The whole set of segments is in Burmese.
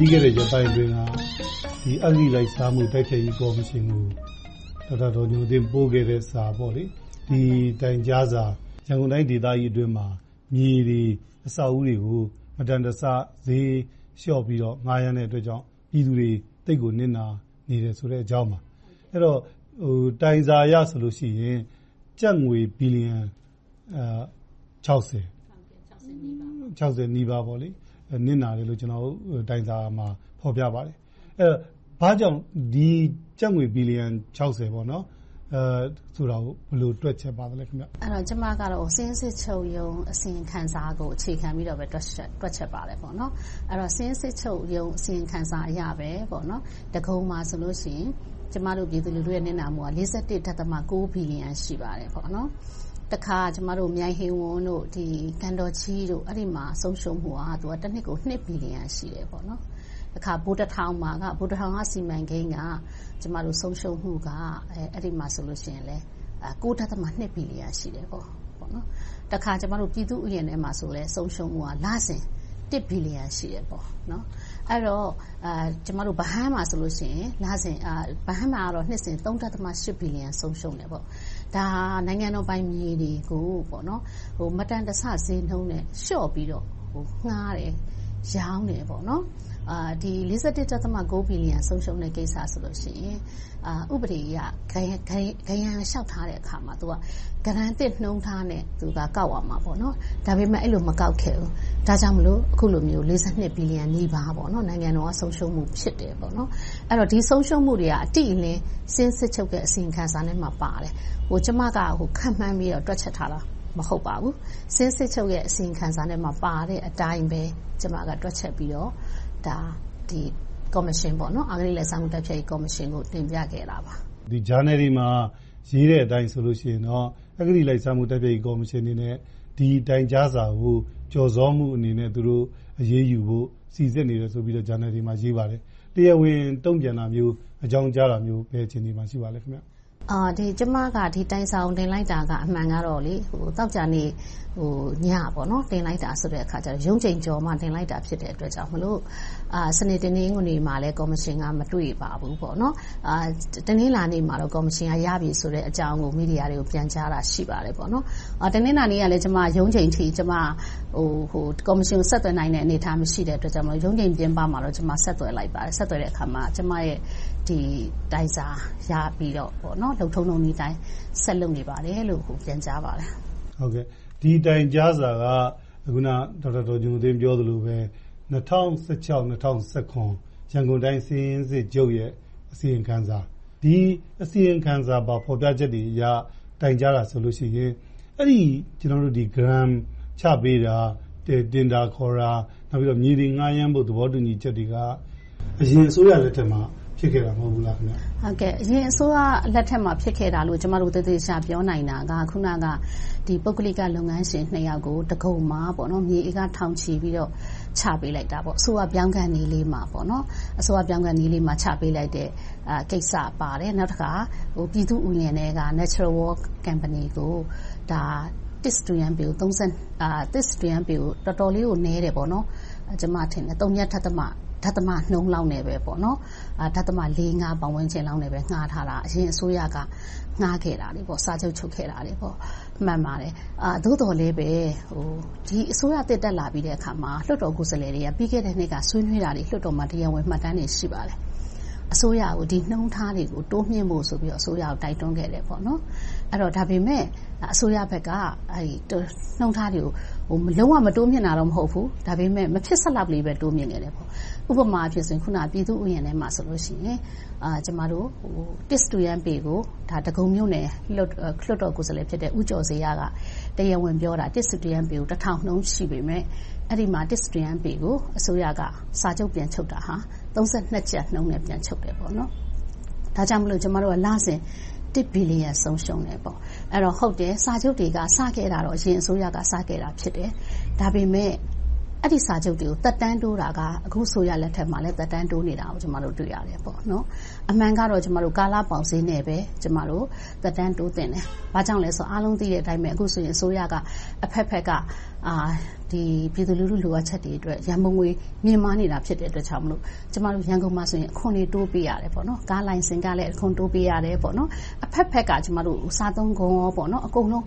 ပြီးခဲ့တဲ့ရက်ပိုင်းအတွင်းကဒီအဂတိလိုက်စားမှုတိုက်ဖျက်ရေးကော်မရှင်ကိုဒေါက်တာဒေါ်ညိုသိန်းပို့ခဲ့တဲ့စာပေါ့လေဒီတိုင်ကြားစာရန်ကုန်တိုင်းဒေသကြီးအတွင်းမှာမြေတွေအဆောက်အဦတွေကိုမတန်တဆဈေးလျှော့ပြီးတော့ငှားရမ်းတဲ့အတွက်ကြောင့်ပြည်သူတွေတိတ်ကိုနစ်နာနေတယ်ဆိုတဲ့အကြောင်းပါအဲ့တော့ဟိုတိုင်စာရဆိုလို့ရှိရင်ကြက်ငွေဘီလီယံအဲ60 60နီးပါးပေါ့လေ နစ်နာတယ်လို့ကျွန်တော်တို့တိုင်စာမှာ ဖော်ပြပါတယ်အဲဘာကြောင့်ဒီကြက်ငွေဘီလီယံ60ပေါ့နော်အဲဆိုတာကိုဘယ်လိုတွက်ချက်ပါသလဲခင်ဗျအဲ့တော့ကျမကတော့စင်းစစ်ချုပ်ယုံအစီရင်ခံစာကိုအခြေခံပြီးတော့ပဲတွက်ချက်တွက်ချက်ပါတယ်ပေါ့နော်အဲ့တော့စင်းစစ်ချုပ်ယုံအစီရင်ခံစာအရပဲပေါ့နော်တကုံမှာဆိုလို့ရှိရင်ကျမတို့ပြည်သူလူထုရဲ့နစ်နာမှုက41.6ဘီလီယံရှိပါတယ်ပေါ့နော် တခါ ကျမတို့ မြိုင်ဟေဝွန်းတို့ဒီကန်တော်ချီတို့ အဲ့ဒီမှာ ဆုံးရှုံးမှုကသူကတစ်နှစ်ကို2ဘီလီယံ ရှိတယ်ပေါ့နော်တခါဗိုလ်တထောင်မှာကဗိုလ်တထောင်က စီမံကိန်းကကျမတို့ဆုံးရှုံးမှုက အဲအဲ့ဒီမှာဆိုလို့ရှိရင်လဲ9.2ဘီလီယံ ရှိတယ်ပေါ့ပေါ့နော်တခါကျမတို့ပြည်သူဥယျာဉ်ထဲမှာဆိုလဲ ဆုံးရှုံးမှုက လစဉ်1ဘီလီယံ ရှိတယ်ပေါ့နော်အဲ့တော့အာကျမတို့ ဗဟန်းမှာဆိုလို့ရှိရင်လစဉ်အာဗဟန်းမှာကတော့နှစ်စဉ်3.8ဘီလီယံ ဆုံးရှုံးတယ်ပေါ့ ဒါနိုင်ငံတော်ပိုင်မြေတွေကိုပေါ့နော်ဟိုမတန်တဆဈေးနှုန်းနဲ့လျှော့ပြီးတော့ဟိုငှားတယ်ရောင်းတယ်ပေါ့နော် အာဒီ41.6ဘီလီယံဆုံးရှုံးတဲ့ကိစ္စဆိုလို့ရှိရင်အာဥပဒေအရဂရန်ဂရန်လျှောက်ထားတဲ့အခါမှာသူကဂရန်တစ်နှုံးထားနဲ့သူကကောက်အောင်မှာပေါ့နော်ဒါပေမဲ့အဲ့လိုမကောက်ခဲ့ဘူးဒါကြောင့်မလို့အခုလိုမျိုး42ဘီလီယံနီးပါးပေါ့နော်နိုင်ငံတော်ကဆုံးရှုံးမှုဖြစ်တယ်ပေါ့နော်အဲ့တော့ဒီဆုံးရှုံးမှုတွေကအတိအလင်းစဉ်းစစ်ချုပ်တဲ့အစီရင်ခံစာနဲ့မှပါတယ်ဟိုကျမကဟိုခံမှန်းပြီးတော့တွက်ချက်ထားတာမဟုတ်ပါဘူးစဉ်းစစ်ချုပ်ရဲ့အစီရင်ခံစာနဲ့မှပါတဲ့အတိုင်းပဲကျမကတွက်ချက်ပြီးတော့ ဒါဒီကော်မရှင်ပေါ့နော်အဂရိလက်ဆောင်တက်ဖြတ်ရေးကော်မရှင်ကိုတင်ပြခဲ့တာပါဒီ journal တွေမှာရေးတဲ့အတိုင်းဆိုလို့ရှိရင်တော့အဂရိလိုက်စားမှုတက်ဖြတ်ရေးကော်မရှင်အနေနဲ့ဒီတိုင်ကြားစာကိုကြော်စောမှုအနေနဲ့သူတို့အရေးယူဖို့စီစစ်နေတယ်ဆိုပြီးတော့ journal တွေမှာရေးပါတယ်တရားဝင်တုံ့ပြန်တာမျိုးအကြောင်းကြားတာမျိုးပဲအခြေအနေမှာရှိပါလဲခင်ဗျ အာဒီကျမကဒီတိုင်ဆောင်တင်လိုက်တာကအမှန်ကတော့လေဟိုတောက်ကြနေဟိုညပေါ့နော်တင်လိုက်တာဆိုတဲ့အခါကျတော့ရုံးချိန်ကြော်မှတင်လိုက်တာဖြစ်တဲ့အတွက်ကြောင့်မလို့အာစနေတနင်္ဂနွေမှာလည်းကော်မရှင်ကမတွေ့ပါဘူးပေါ့နော်အာတနင်္လာနေ့မှာတော့ကော်မရှင်ကရပြီဆိုတဲ့အကြောင်းကိုမီဒီယာတွေကိုပြန်ကြားတာရှိပါတယ်ပေါ့နော်အာတနင်္လာနေ့ကလည်းကျမရုံးချိန်ထိကျမဟိုဟိုကော်မရှင်ကိုဆက်သွယ်နိုင်တဲ့အနေအထားမရှိတဲ့အတွက်ကြောင့်မလို့ရုံးချိန်ပြင်ပမှာတော့ကျမဆက်သွယ်လိုက်ပါတယ်ဆက်သွယ်တဲ့အခါမှာကျမရဲ့ဒီတိုင်စာရပြီးတော့ပေါ့နော်လုံထုံလုံးဒီတိုင်းဆက်လုပ်နေပါတယ်လို့ဟိုပြန်ကြားပါတယ်ဟုတ်ကဲ့ဒီတိုင်ကြားစာကခုနဒေါက်တာဒေါ်ညိုသိန်းပြောသလိုပဲ2016 2019ရန်ကုန်တိုင်းစည်ရင်းစစ်ကျုပ်ရဲ့အစီရင်ခံစာဒီအစီရင်ခံစာပါဖော်ပြချက်တွေအရတိုင်ကြားတာဆိုလို့ရှိရင်အဲ့ဒီကျွန်တော်တို့ဒီ gram ချပေးတာတင်တာခေါ်တာနောက်ပြီးတော့မြေတွေငှားရမ်းဖို့သဘောတူညီချက်တွေကအရင်အစိုးရလက်ထက်မှာဖြစ်ခဲ့တာမဟုတ်ဘူးလားခင်ဗျဟုတ်ကဲ့ အရင်အစိုးရလက်ထက်မှာ ဖြစ်ခဲ့တာလို့ ကျမတို့ သေသေးချာ ပြောနိုင်တာကခုနကဒီပုဂ္ဂလိက လုပ်ငန်းရှင်နှစ်ယောက်ကိုတကုံမှာပေါ့နော်မြေဧက ထောင်ချီပြီးတော့ ချပေးလိုက်တာပေါ့အစိုးရပြောင်းကန်နေလေးမှာပေါ့နော်အစိုးရပြောင်းကန်နေလေးမှာ ချပေးလိုက်တဲ့အာကိစ္စပါတယ် နောက်တစ်ခါဟိုပြည်သူဥယျာဉ်တွေက Natural World Company ကိုဒါတစ်စတူရန်ပေကို30အာတစ်စတူရန်ပေကို တော်တော်လေးကိုနဲတယ်ပေါ့နော်ကျွန်မထင်တယ်3ရက်ထပ်သမ ဓာတ်သမနှုံးလောက်နေပဲပေါ့နော်အာဓာတ်သမ၄၅ပတ်ဝန်းကျင်လောက်နေပဲငှားထားတာအရင်အစိုးရကငှားခဲ့တာလေပေါ့စာချုပ်ချုပ်ခဲ့တာလေပေါ့မှန်ပါတယ်အာသို့တော်လည်းပဲဟိုဒီအစိုးရတက်တက်လာပြီးတဲ့အခါမှာလွှတ်တော်ကိုယ်စားလှယ်တွေကပြီးခဲ့တဲ့နှစ်ကဆွေးနွေးတာတွေလွှတ်တော်မှာတရားဝင်မှတ်တမ်းတွေရှိပါတယ်အစိုးရကိုဒီနှုံထားတွေကိုတိုးမြှင့်ဖို့ဆိုပြီးတော့အစိုးရကိုတိုက်တွန်းခဲ့တယ်ပေါ့နော်အဲ့တော့ဒါပေမဲ့အစိုးရဘက်ကအဲဒီနှုံထားတွေကိုဟိုလုံးဝမတိုးမြှင့်တာတော့မဟုတ်ဘူးဒါပေမဲ့မဖြစ်ဆက်လောက်လေးပဲတိုးမြှင့်ခဲ့တယ်ပေါ့ ဥပမာဖြစ်စဉ်ခုန ပြည်သူဥယျာဉ်ထဲမှာဆိုလို့ရှိရင်အာကျမတို့ဟိုတစ်စတူရန်ပေကိုဒါတကုံမြို့နယ် လွတ်လွတ်တော်ကိုယ်စားလှယ်ဖြစ်တဲ့ ဦးကျော်စေရကတရားဝင်ပြောတာ တစ်စတူရန်ပေကိုတထောင်နှုံးရှိပေမဲ့အဲ့ဒီမှာ တစ်စတူရန်ပေကို အစိုးရက စာချုပ်ပြန်ချုပ်တာဟာ32ကျပ်နှုံးနဲ့ ပြန်ချုပ်တယ်ပေါ့နော်ဒါကြောင့်မလို့ ကျမတို့က လစဉ်1ဘီလီယံ ဆုံးရှုံးတယ်ပေါ့အဲ့တော့ ဟုတ်တယ် စာချုပ်တွေက စခဲ့တာတော့ အရင်အစိုးရက စခဲ့တာ ဖြစ်တယ် ဒါပေမဲ့ အဲ့ဒီစာချုပ်တွေကိုသက်တမ်းတိုးတာကအခုဆိုရလက်ထက်မှာလည်းသက်တမ်းတိုးနေတာကိုကျမတို့တွေ့ရတယ်ပေါ့နော်အမှန်ကတော့ကျမတို့ကာလပေါက်ဈေးနဲ့ပဲကျမတို့သက်တမ်းတိုးတင်တယ်။ဘာကြောင့်လဲဆိုအားလုံးသိတဲ့အတိုင်းပဲအခုဆိုရင်အစိုးရကအဖက်ဖက်ကအာဒီပြည်သူလူထုလိုအပ်ချက်တွေအတွက်ရန်ပုံငွေမြင့်မားနေတာဖြစ်တဲ့အတွက်ကြောင့်မလို့ကျမတို့ရန်ကုန်မှာဆိုရင်အခွန်တွေတိုးပေးရတယ်ပေါ့နော်ကားလိုင်စင်ကလည်းအခွန်တိုးပေးရတယ်ပေါ့နော်အဖက်ဖက်ကကျမတို့စားသုံးကုန်ရောပေါ့နော်အကုန်လုံး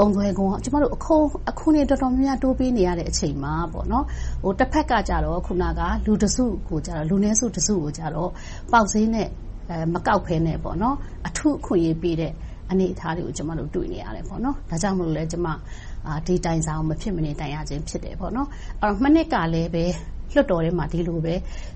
ကုံသွဲကုန်ကျမတို့အခုအခုနေတော်တော်များများတိုးပေးနေရတဲ့အချိန်မှာပေါ့နော်ဟိုတစ်ဖက်ကကြတော့ခုနကလူတစုကိုကြတော့လူနည်းစုတစုကိုကြတော့ပေါက်ဈေးနဲ့အဲမကောက်ဖဲနဲ့ပေါ့နော်အထုအခွင့်ရေးပေးတဲ့အနေအထားတွေကိုကျမတို့တွေ့နေရတယ်ပေါ့နော်ဒါကြောင့်မလို့လဲကျမ အာဒီတိုင်ဆောင်မဖြစ်မနေတိုင်ရခြင်းဖြစ်တယ်ပေါ့နော်အဲ့တော့မနစ်ကလည်းပဲလွှတ်တော်ထဲမှာဒီလိုပဲ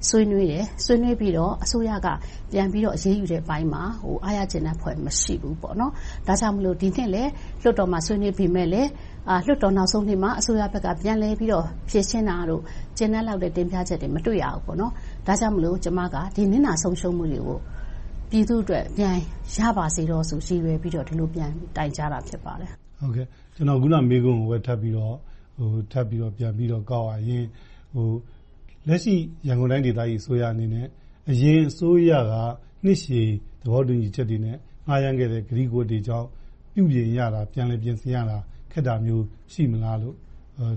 ဆွေးနွေးတယ်ဆွေးနွေးပြီးတော့အစိုးရကပြန်ပြီးတော့အရေးယူတဲ့ဘိုင်းမှာဟိုအားရကျင်တဲ့ဖွဲ့မရှိဘူးပေါ့နော်ဒါကြောင့်မလို့ဒီနှစ်လည်းလွှတ်တော်မှာဆွေးနွေးပြီးမဲ့လည်းအာလွှတ်တော်နောက်ဆုံးနေ့မှာအစိုးရဘက်ကပြန်လဲပြီးတော့ဖြည့်ရှင်းတာတို့ကျင်းတဲ့လောက်တဲ့တင်ပြချက်တွေမတွေ့ရဘူးပေါ့နော်ဒါကြောင့်မလို့ကျမကဒီနစ်နာဆုံးရှုံးမှုတွေကို ပြည်သူအတွက် ပြန်ရပါစေတော့ဆိုရည်ရွယ်ပြီးတော့ ဒီလိုပြန်တိုင်ကြတာ ဖြစ်ပါတယ်ဟုတ်ကဲ့ကျွန်တော်ခုနမေးခွန်းကိုပဲထပ်ပြီးတော့ဟိုထပ်ပြီးတော့ ပြန်ပြီးတော့ ကောက်ရရင်ဟိုလက်ရှိ ရန်ကုန်တိုင်းဒေသကြီး အစိုးရအနေနဲ့ အရင်အစိုးရက နှစ်ရှည် သဘောတူညီချက်တွေနဲ့ ငှားရမ်းခဲ့တဲ့ဂရီကိုတွေကြောင့် ပြုပြင်ရတာ ပြန်လည်ပြင်ဆင်ရတာ ခက်တာမျိုး ရှိမလားလို့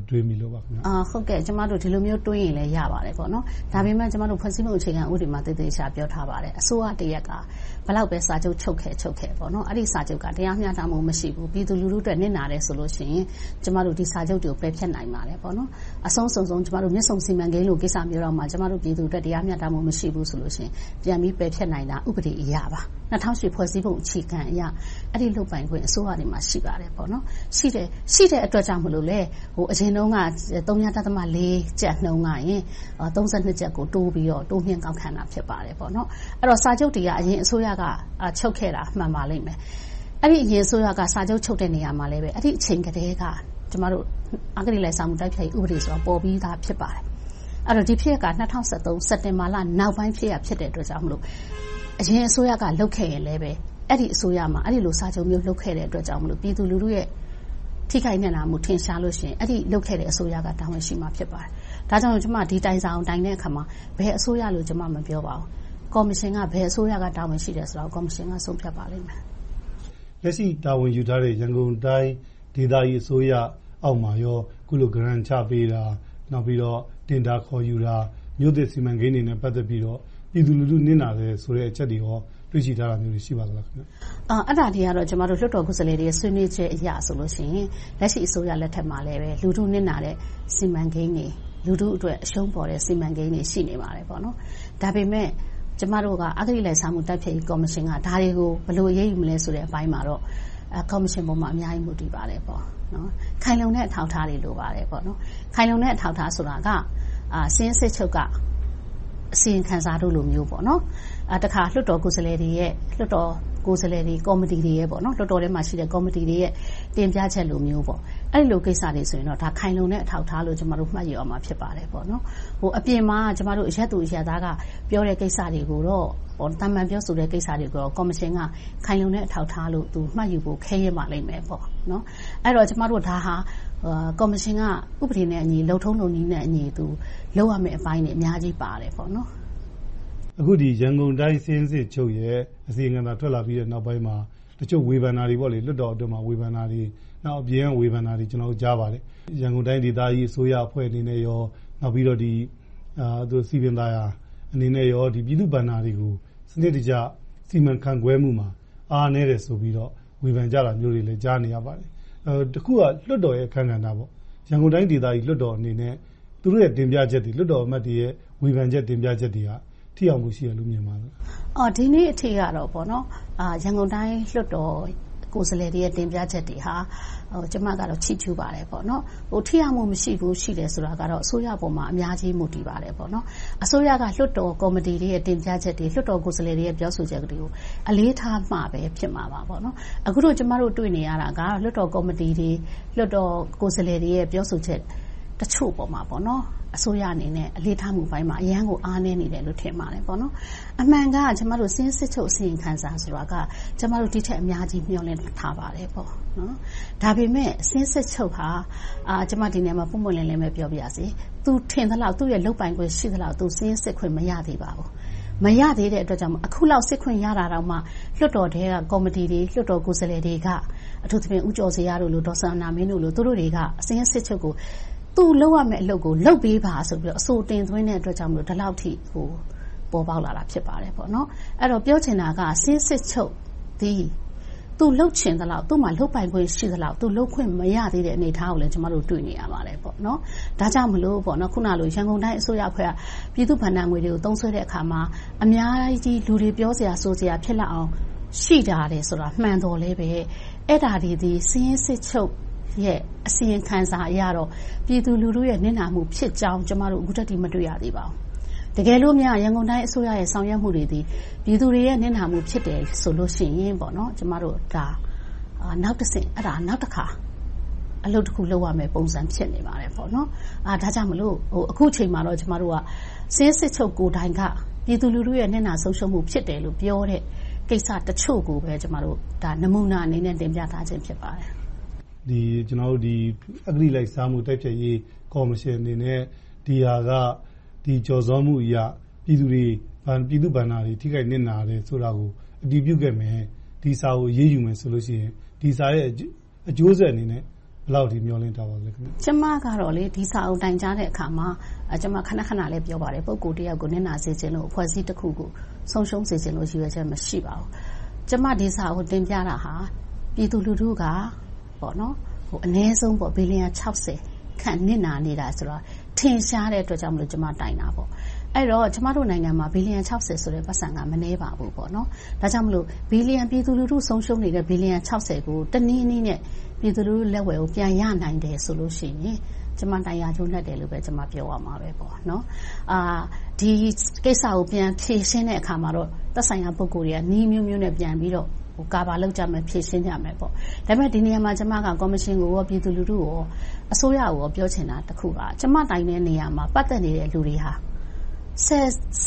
တွေးမိလို့ပါခင်ဗျာအာဟုတ်ကဲ့ကျမတို့ဒီလိုမျိုးတွေးရင်လည်းရပါတယ်ပေါ့နော်ဒါပေမဲ့ကျမတို့ဖွဲ့စည်းမှုအခြေခံဥပဒေမှာတည်တည်ရှာပြောထားပါတယ်အစိုးရတရက်ကဘလောက်ပဲစာချုပ်ချုပ်ခဲ့ချုပ်ခဲ့ပေါ့နော်အဲ့ဒီစာချုပ်ကတရားမျှတမှုမရှိဘူးပြည်သူလူထုအတွက်နစ်နာတယ်ဆိုလို့ရှိရင်ကျမတို့ဒီစာချုပ်တွေကိုပယ်ဖျက်နိုင်ပါတယ်ပေါ့နော်အဆုံးစုံဆုံးကျမတို့မြစ်ဆုံစီမံကိန်းလိုကိစ္စမျိုးတော့မှကျမတို့ပြည်သူအတွက်တရားမျှတမှုမရှိဘူးဆိုလို့ရှိရင်ပြန်ပြီးပယ်ဖျက်နိုင်တာဥပဒေအရပါ2008ဖွဲ့စည်းပုံအခြေခံအရ အဲ့ဒီလုပ်ပိုင်ခွင့်အစိုးရတွေမှာရှိပါတယ်ပေါ့နော်ရှိတယ်ရှိတဲ့အတွက်ကြောင့်မလို့လေဟိုအရင်တုန်းက3.4ကျပ်နှုန်းကရင်32ကျပ်ကိုတိုးပြီးတော့တိုးမြင့်ကောက်ခံတာဖြစ်ပါတယ်ပေါ့နော်အဲ့တော့စာချုပ်တွေကအရင်အစိုးရကချုပ်ခဲ့တာမှန်ပါလိမ့်မယ်အဲ့ဒီအရင်အစိုးရကစာချုပ်ချုပ်တဲ့နေရာမှာလည်းပဲအဲ့ဒီအချိန်ကတည်းကကျမတို့အဂတိလိုက်စားမှုတိုက်ဖျက်ရေးဥပဒေဆိုတာပေါ်ပြီးသားဖြစ်ပါတယ်အဲ့တော့ဒီဖြစ်က2013စက်တင်ဘာလနောက်ပိုင်းဖြစ်ရဖြစ်တဲ့အတွက်ကြောင့်မလို့အရင်အစိုးရကလုတ်ခဲ့ရင်လည်းပဲ အဲ့ဒီအစိုးရမှာအဲ့ဒီလိုစာချုပ်မျိုးလုတ်ခဲ့တဲ့အတွက်ကြောင့်မလို့ပြည်သူလူထုရဲ့ထိခိုက်နေနာမှုထင်ရှားလို့ရှိရင်အဲ့ဒီလုတ်ခဲ့တဲ့အစိုးရကတာဝန်ရှိမှာဖြစ်ပါတယ်။ဒါကြောင့်ကျွန်မဒီတိုင်ဆောင်တိုင်တဲ့အခါမှာဘယ်အစိုးရလို့ကျွန်မမပြောပါဘူး။ကော်မရှင်ကဘယ်အစိုးရကတာဝန်ရှိတယ်ဆိုတော့ကော်မရှင်ကဆုံးဖြတ်ပါလိမ့်မယ်။လက်ရှိတာဝန်ယူထားတဲ့ရန်ကုန်တိုင်းဒေသကြီးအစိုးရအောက်မှာရောခုလို grant ချပေးတာနောက်ပြီးတော့တင်တာခေါ်ယူတာမြို့သစ်စီမံကိန်းတွေနဲ့ပတ်သက်ပြီးတော့ပြည်သူလူထုနစ်နာတယ်ဆိုတဲ့အချက်တွေရော တွေ့ရှိထားတာမျိုးတွေရှိပါသလားခင်ဗျ။အာအဲ့ဒါတွေကတော့ကျမတို့လွှတ်တော်ကိုယ်စားလှယ်တွေဆွေးနွေးချက်အရဆိုလို့ရှိရင်လက်ရှိအစိုးရလက်ထက်မှာလည်းပဲလူထုနစ်နာတဲ့စီမံကိန်းတွေလူထုအတွက်အရှုံးပေါ်တဲ့စီမံကိန်းတွေရှိနေပါတယ်ပေါ့နော်။ဒါပေမဲ့ကျမတို့ကအဂတိလိုက်စားမှုတိုက်ဖျက်ရေးကော်မရှင်ကဒါတွေကိုဘယ်လိုအရေးယူမလဲဆိုတဲ့အပိုင်းမှာတော့အကော်မရှင်ပေါ်မှာအများကြီးမူတည်ပါတယ်ပေါ့နော်။ခိုင်လုံတဲ့အထောက်အထားတွေလိုပါတယ်ပေါ့နော်။ခိုင်လုံတဲ့အထောက်အထားဆိုတာကအာစင်းစစ်ချုပ်က အစီရင်ခံစာတို့လိုမျိုးပေါ့နော်အဲတခါလွှတ်တော်ကိုယ်စားလှယ်တွေရဲ့လွှတ်တော် ကိုယ်စားလှယ်တွေကော်မတီတွေရဲ့ပေါ့နော်လွှတ်တော်ထဲမှာရှိတဲ့ကော်မတီတွေရဲ့တင်ပြချက်လိုမျိုးပေါ့အဲ့လိုကိစ္စတွေဆိုရင်တော့ဒါခိုင်လုံတဲ့အထောက်ထားလို့ကျမတို့မှတ်ယူအောင်မှာဖြစ်ပါတယ်ပေါ့နော်ဟိုအပြင်မှာကျမတို့အရက်သူအရက်သားကပြောတဲ့ကိစ္စတွေကိုတော့ဟိုတမန်ပြောဆိုတဲ့ကိစ္စတွေကိုကော်မရှင်ကခိုင်လုံတဲ့အထောက်ထားလို့သူမှတ်ယူဖို့ခဲရမှာလိမ့်မယ်ပေါ့နော်အဲ့တော့ကျမတို့ဒါဟာကော်မရှင်ကဥပဒေနဲ့အညီလှုပ်ထုံးလုပ်နည်းနဲ့အညီသူလုပ်ရမယ့်အပိုင်းတွေအများကြီးပါတယ်ပေါ့နော် အခုဒီရန်ကုန်တိုင်းစင်းစစ်ချုပ်ရဲ့အစီအငံသာထွက်လာပြီးတဲ့နောက်ပိုင်းမှာတချို့ဝေဖန်တာတွေပေါ့လေလွတ်တော်အတွင်းမှာဝေဖန်တာတွေနောက်အပြင်ဝေဖန်တာတွေကျွန်တော်ကြားပါတယ်ရန်ကုန်တိုင်းဒေသကြီးအစိုးရအဖွဲ့အနေနဲ့ရောနောက်ပြီးတော့ဒီအာသူစီပင်သားရာအနေနဲ့ရောဒီပြည်သူ့ဗန္နာတွေကိုစနစ်တကျစီမံခန့်ခွဲမှုမှာအားနည်းတယ်ဆိုပြီးတော့ဝေဖန်ကြတာမျိုးတွေလည်းကြားနေရပါတယ်အဲတခုကလွတ်တော်ရဲ့အခမ်းကဏ္ဍပေါ့ရန်ကုန်တိုင်းဒေသကြီးလွတ်တော်အနေနဲ့သူတို့ရဲ့တင်ပြချက်တွေလွတ်တော်အမတ်တွေရဲ့ဝေဖန်ချက်တင်ပြချက်တွေက ထိအောင်မှုရှိရလို့မြင်ပါလားအော်ဒီနေ့အထိကတော့ပေါ့နော်အာရန်ကုန်တိုင်းလွတ်တော်ကိုယ်စားလှယ်တွေရဲ့တင်ပြချက်တွေဟာဟိုကျမကတော့ချီးကျူးပါတယ်ပေါ့နော်ဟိုထိရမှုမရှိဘူးရှိတယ်ဆိုတာကတော့အစိုးရပေါ်မှာအများကြီးမူတည်ပါတယ်ပေါ့နော်အစိုးရကလွှတ်တော်ကော်မတီတွေရဲ့တင်ပြချက်တွေလွှတ်တော်ကိုယ်စားလှယ်တွေရဲ့ပြောဆိုချက်တွေကိုအလေးထားမှပဲဖြစ်မှာပါပေါ့နော်အခုတော့ကျမတို့တွေ့နေရတာကလွှတ်တော်ကော်မတီတွေလွှတ်တော်ကိုယ်စားလှယ်တွေရဲ့ပြောဆိုချက် တချို့ပေါ်မှာအစိုးရအနေနဲ့အလေးထားမှုပိုင်းမှာအရမ်းကိုအားနည်းနေတယ်လို့ထင်ပါတယ်။အမှန်ကကျမတို့စာရင်းစစ်ချုပ်အစီရင်ခံစာဆိုတာကကျမတို့ဒီထက်အများကြီးမျှော်လင့်ထားပါတယ်။ဒါပေမဲ့စာရင်းစစ်ချုပ်ဟာကျမဒီနေရာမှာပွင့်ပွင့်လင်းလင်းပဲပြောပါရစေ။သူထင်သလောက်သူ့ရဲ့လုပ်ပိုင်ခွင့်ရှိသလောက်သူစာရင်းစစ်ခွင့်မရသေးပါဘူး။မရသေးတဲ့အတွက်ကြောင့်အခုလောက်စစ်ခွင့်ရတာတောင်မှလွှတ်တော်ထဲကကော်မတီတွေ၊လွှတ်တော်ကိုယ်စားလှယ်တွေကအထူးသဖြင့်ဦးကျော်ဇေယျတို့ဒေါ်စန္ဒာမင်းတို့သူတို့တွေကစာရင်းစစ်ချုပ်ကို သူလုပ်ရမယ့်အလုပ်ကိုလုပ်ပေးပါဆိုပြီးအဆိုတင်သွင်းတဲ့အတွက်ကြောင့်ဒီလောက်အထိပေါ်ပေါက်လာတာဖြစ်ပါတယ်။အဲဒီတော့ပြောချင်တာကစာရင်းစစ်ချုပ်သည်သူလုပ်ချင်သလောက်၊သူမှာလုပ်ပိုင်ခွင့်ရှိသလောက်သူလုပ်ခွင့်မရသေးတဲ့အနေအထားကိုလည်းကျမတို့တွေ့နေရပါတယ်။ဒါကြောင့်မို့အခုနလိုရန်ကုန်တိုင်းအစိုးရအဖွဲ့ကပြည်သူ့ဘဏ္ဍာငွေတွေကိုသုံးစွဲတဲ့အခါမှာအများကြီးလူတွေပြောစရာဆိုစရာဖြစ်လောက်အောင်ရှိလာတယ်ဆိုတာမှန်သော်လည်းအဲဒါတွေသည်စာရင်းစစ်ချုပ် ရဲ့ အစီရင်ခံစာအရတော့ ပြည်သူလူထုရဲ့ နစ်နာမှုဖြစ်ကြောင်း ကျမတို့ အခုထက်ထိ မတွေ့ရသေးပါဘူး။တကယ်လို့များ ရန်ကုန်တိုင်းအစိုးရရဲ့ ဆောင်ရွက်မှုတွေသည် ပြည်သူတွေရဲ့ နစ်နာမှု ဖြစ်တယ်ဆိုလို့ရှိရင် ကျမတို့နောက်တဆင့် နောက်တခါ အလုပ်တခု လုပ်ရမယ့် ပုံစံ ဖြစ်နေပါတယ်။ဒါကြောင့်မို့ အခုအချိန်မှာတော့ ကျမတို့က စာရင်းစစ်ချုပ်ကိုယ်တိုင်က ပြည်သူလူထုရဲ့ နစ်နာဆုံးရှုံးမှု ဖြစ်တယ်လို့ပြောတဲ့ ကိစ္စတချို့ကိုပဲကျမတို့နမူနာအနေနဲ့ တင်ပြထားခြင်း ဖြစ်ပါတယ်။ အဂတိလိုက်စားမှုတိုက်ဖျက်ရေးကော်မရှင်အနေနဲ့ဒီဟာကကျော်စောမှုအရပြည်သူ့ဘဏ္ဍာတွေထိခိုက်နစ်နာတယ်ဆိုတာကိုအတည်ပြုခဲ့မယ်။ဒီစာကိုအရေးယူမယ်ဆိုရင်ဒီစာရဲ့အကျိုးဆက်အနေနဲ့ဘယ်လောက်အထိမျှော်လင့်ထားပါလဲ။ကျမကတော့ဒီစာကိုတိုင်ကြားတဲ့အခါမှာကျမခဏခဏလည်းပြောပါတယ်ပုဂ္ဂိုလ်တယောက်ကိုနစ်နာစေချင်လို့အဖွဲ့အစည်းတခုခုဆုံးရှုံးစေချင်လို့ရည်ရွယ်ချက်မရှိပါဘူး။ကျမဒီစာကိုတင်ပြတာဟာပြည်သူလူထုက အနည်းဆုံးဘီလီယံခန့်နစ်နာနေတာဆိုတာထင်ရှားတဲ့အတွက်ကြောင့်ကျမတိုင်တာ။အဲဒီတော့ကျမတို့နိုင်ငံမှာဘီလီယံဆိုတဲ့ပိုက်ဆံကမနည်းပါဘူး။ဒါကြောင့်မို့ပြည်သူလူထုဆုံးရှုံးနေတဲ့ဘီလီယံကိုတနည်းနည်းနဲ့ပြည်သူလူထုလက်ဝယ်ကိုပြန်ရနိုင်တယ်ဆိုလို့ရှိရင်ကျမတိုင်ရာကျိုးနပ်တယ်လို့ပဲပြောရမှာပဲ။ဒီကိစ္စကိုပြန်ဖြေရှင်းတဲ့အခါမှာတော့သက်ဆိုင်ရာပုဂ္ဂိုလ်တွေကနည်းအမျိုးမျိုးနဲ့ပြန်ပြီးတော့ ကာဗာလုပ်ကြမယ်၊ဖြေရှင်းကြမယ်။ဒါပေမဲ့ဒီနေရာမှာကျမကကော်မရှင်ကို၊ပြည်သူလူထုကို၊အစိုးရကိုပြောချင်တာတခုကကျမတိုင်တဲ့နေရာမှာပတ်သက်နေတဲ့လူတွေဟာဆ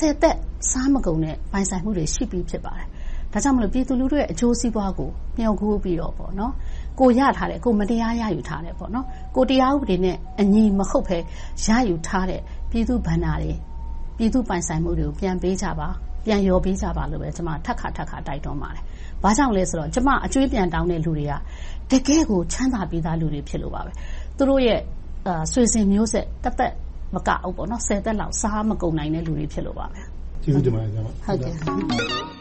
ယ်သက်စားမကုန်တဲ့ပိုင်ဆိုင်မှုတွေရှိပြီဖြစ်ပါတယ်။ဒါကြောင့်မို့ပြည်သူလူထုရဲ့အကျိုးစီးပွားကိုမျှော်ကိုးပြီးတော့ကိုယ်ရထားတဲ့၊ကိုယ်မတရားရယူထားတဲ့၊ကိုယ်တရားဥပဒေနဲ့အညီမဟုတ်ဘဲရယူထားတဲ့ပြည်သူ့ဘဏ္ဍာတွေ၊ပြည်သူ့ပိုင်ဆိုင်မှုတွေကိုပြန်ပေးကြပါ။ပြန်လျော်ပေးကြပါလို့ကျမထပ်ခါထပ်ခါတိုက်တွန်းပါတယ်။ ဘာကြောင့်လဲဆိုတော့ကျမအကြွေးပြန်တောင်းတဲ့လူတွေကတကယ့်ကိုချမ်းသာပြီသားလူတွေဖြစ်လို့ပါ။သူတို့ရဲ့ဆွေစဉ်မျိုးဆက်တသက်မကဘူးဆယ်သက်လောက်စားမကုန်နိုင်တဲ့လူတွေဖြစ်လို့ပါ။ကျေးဇူးတင်ပါတယ်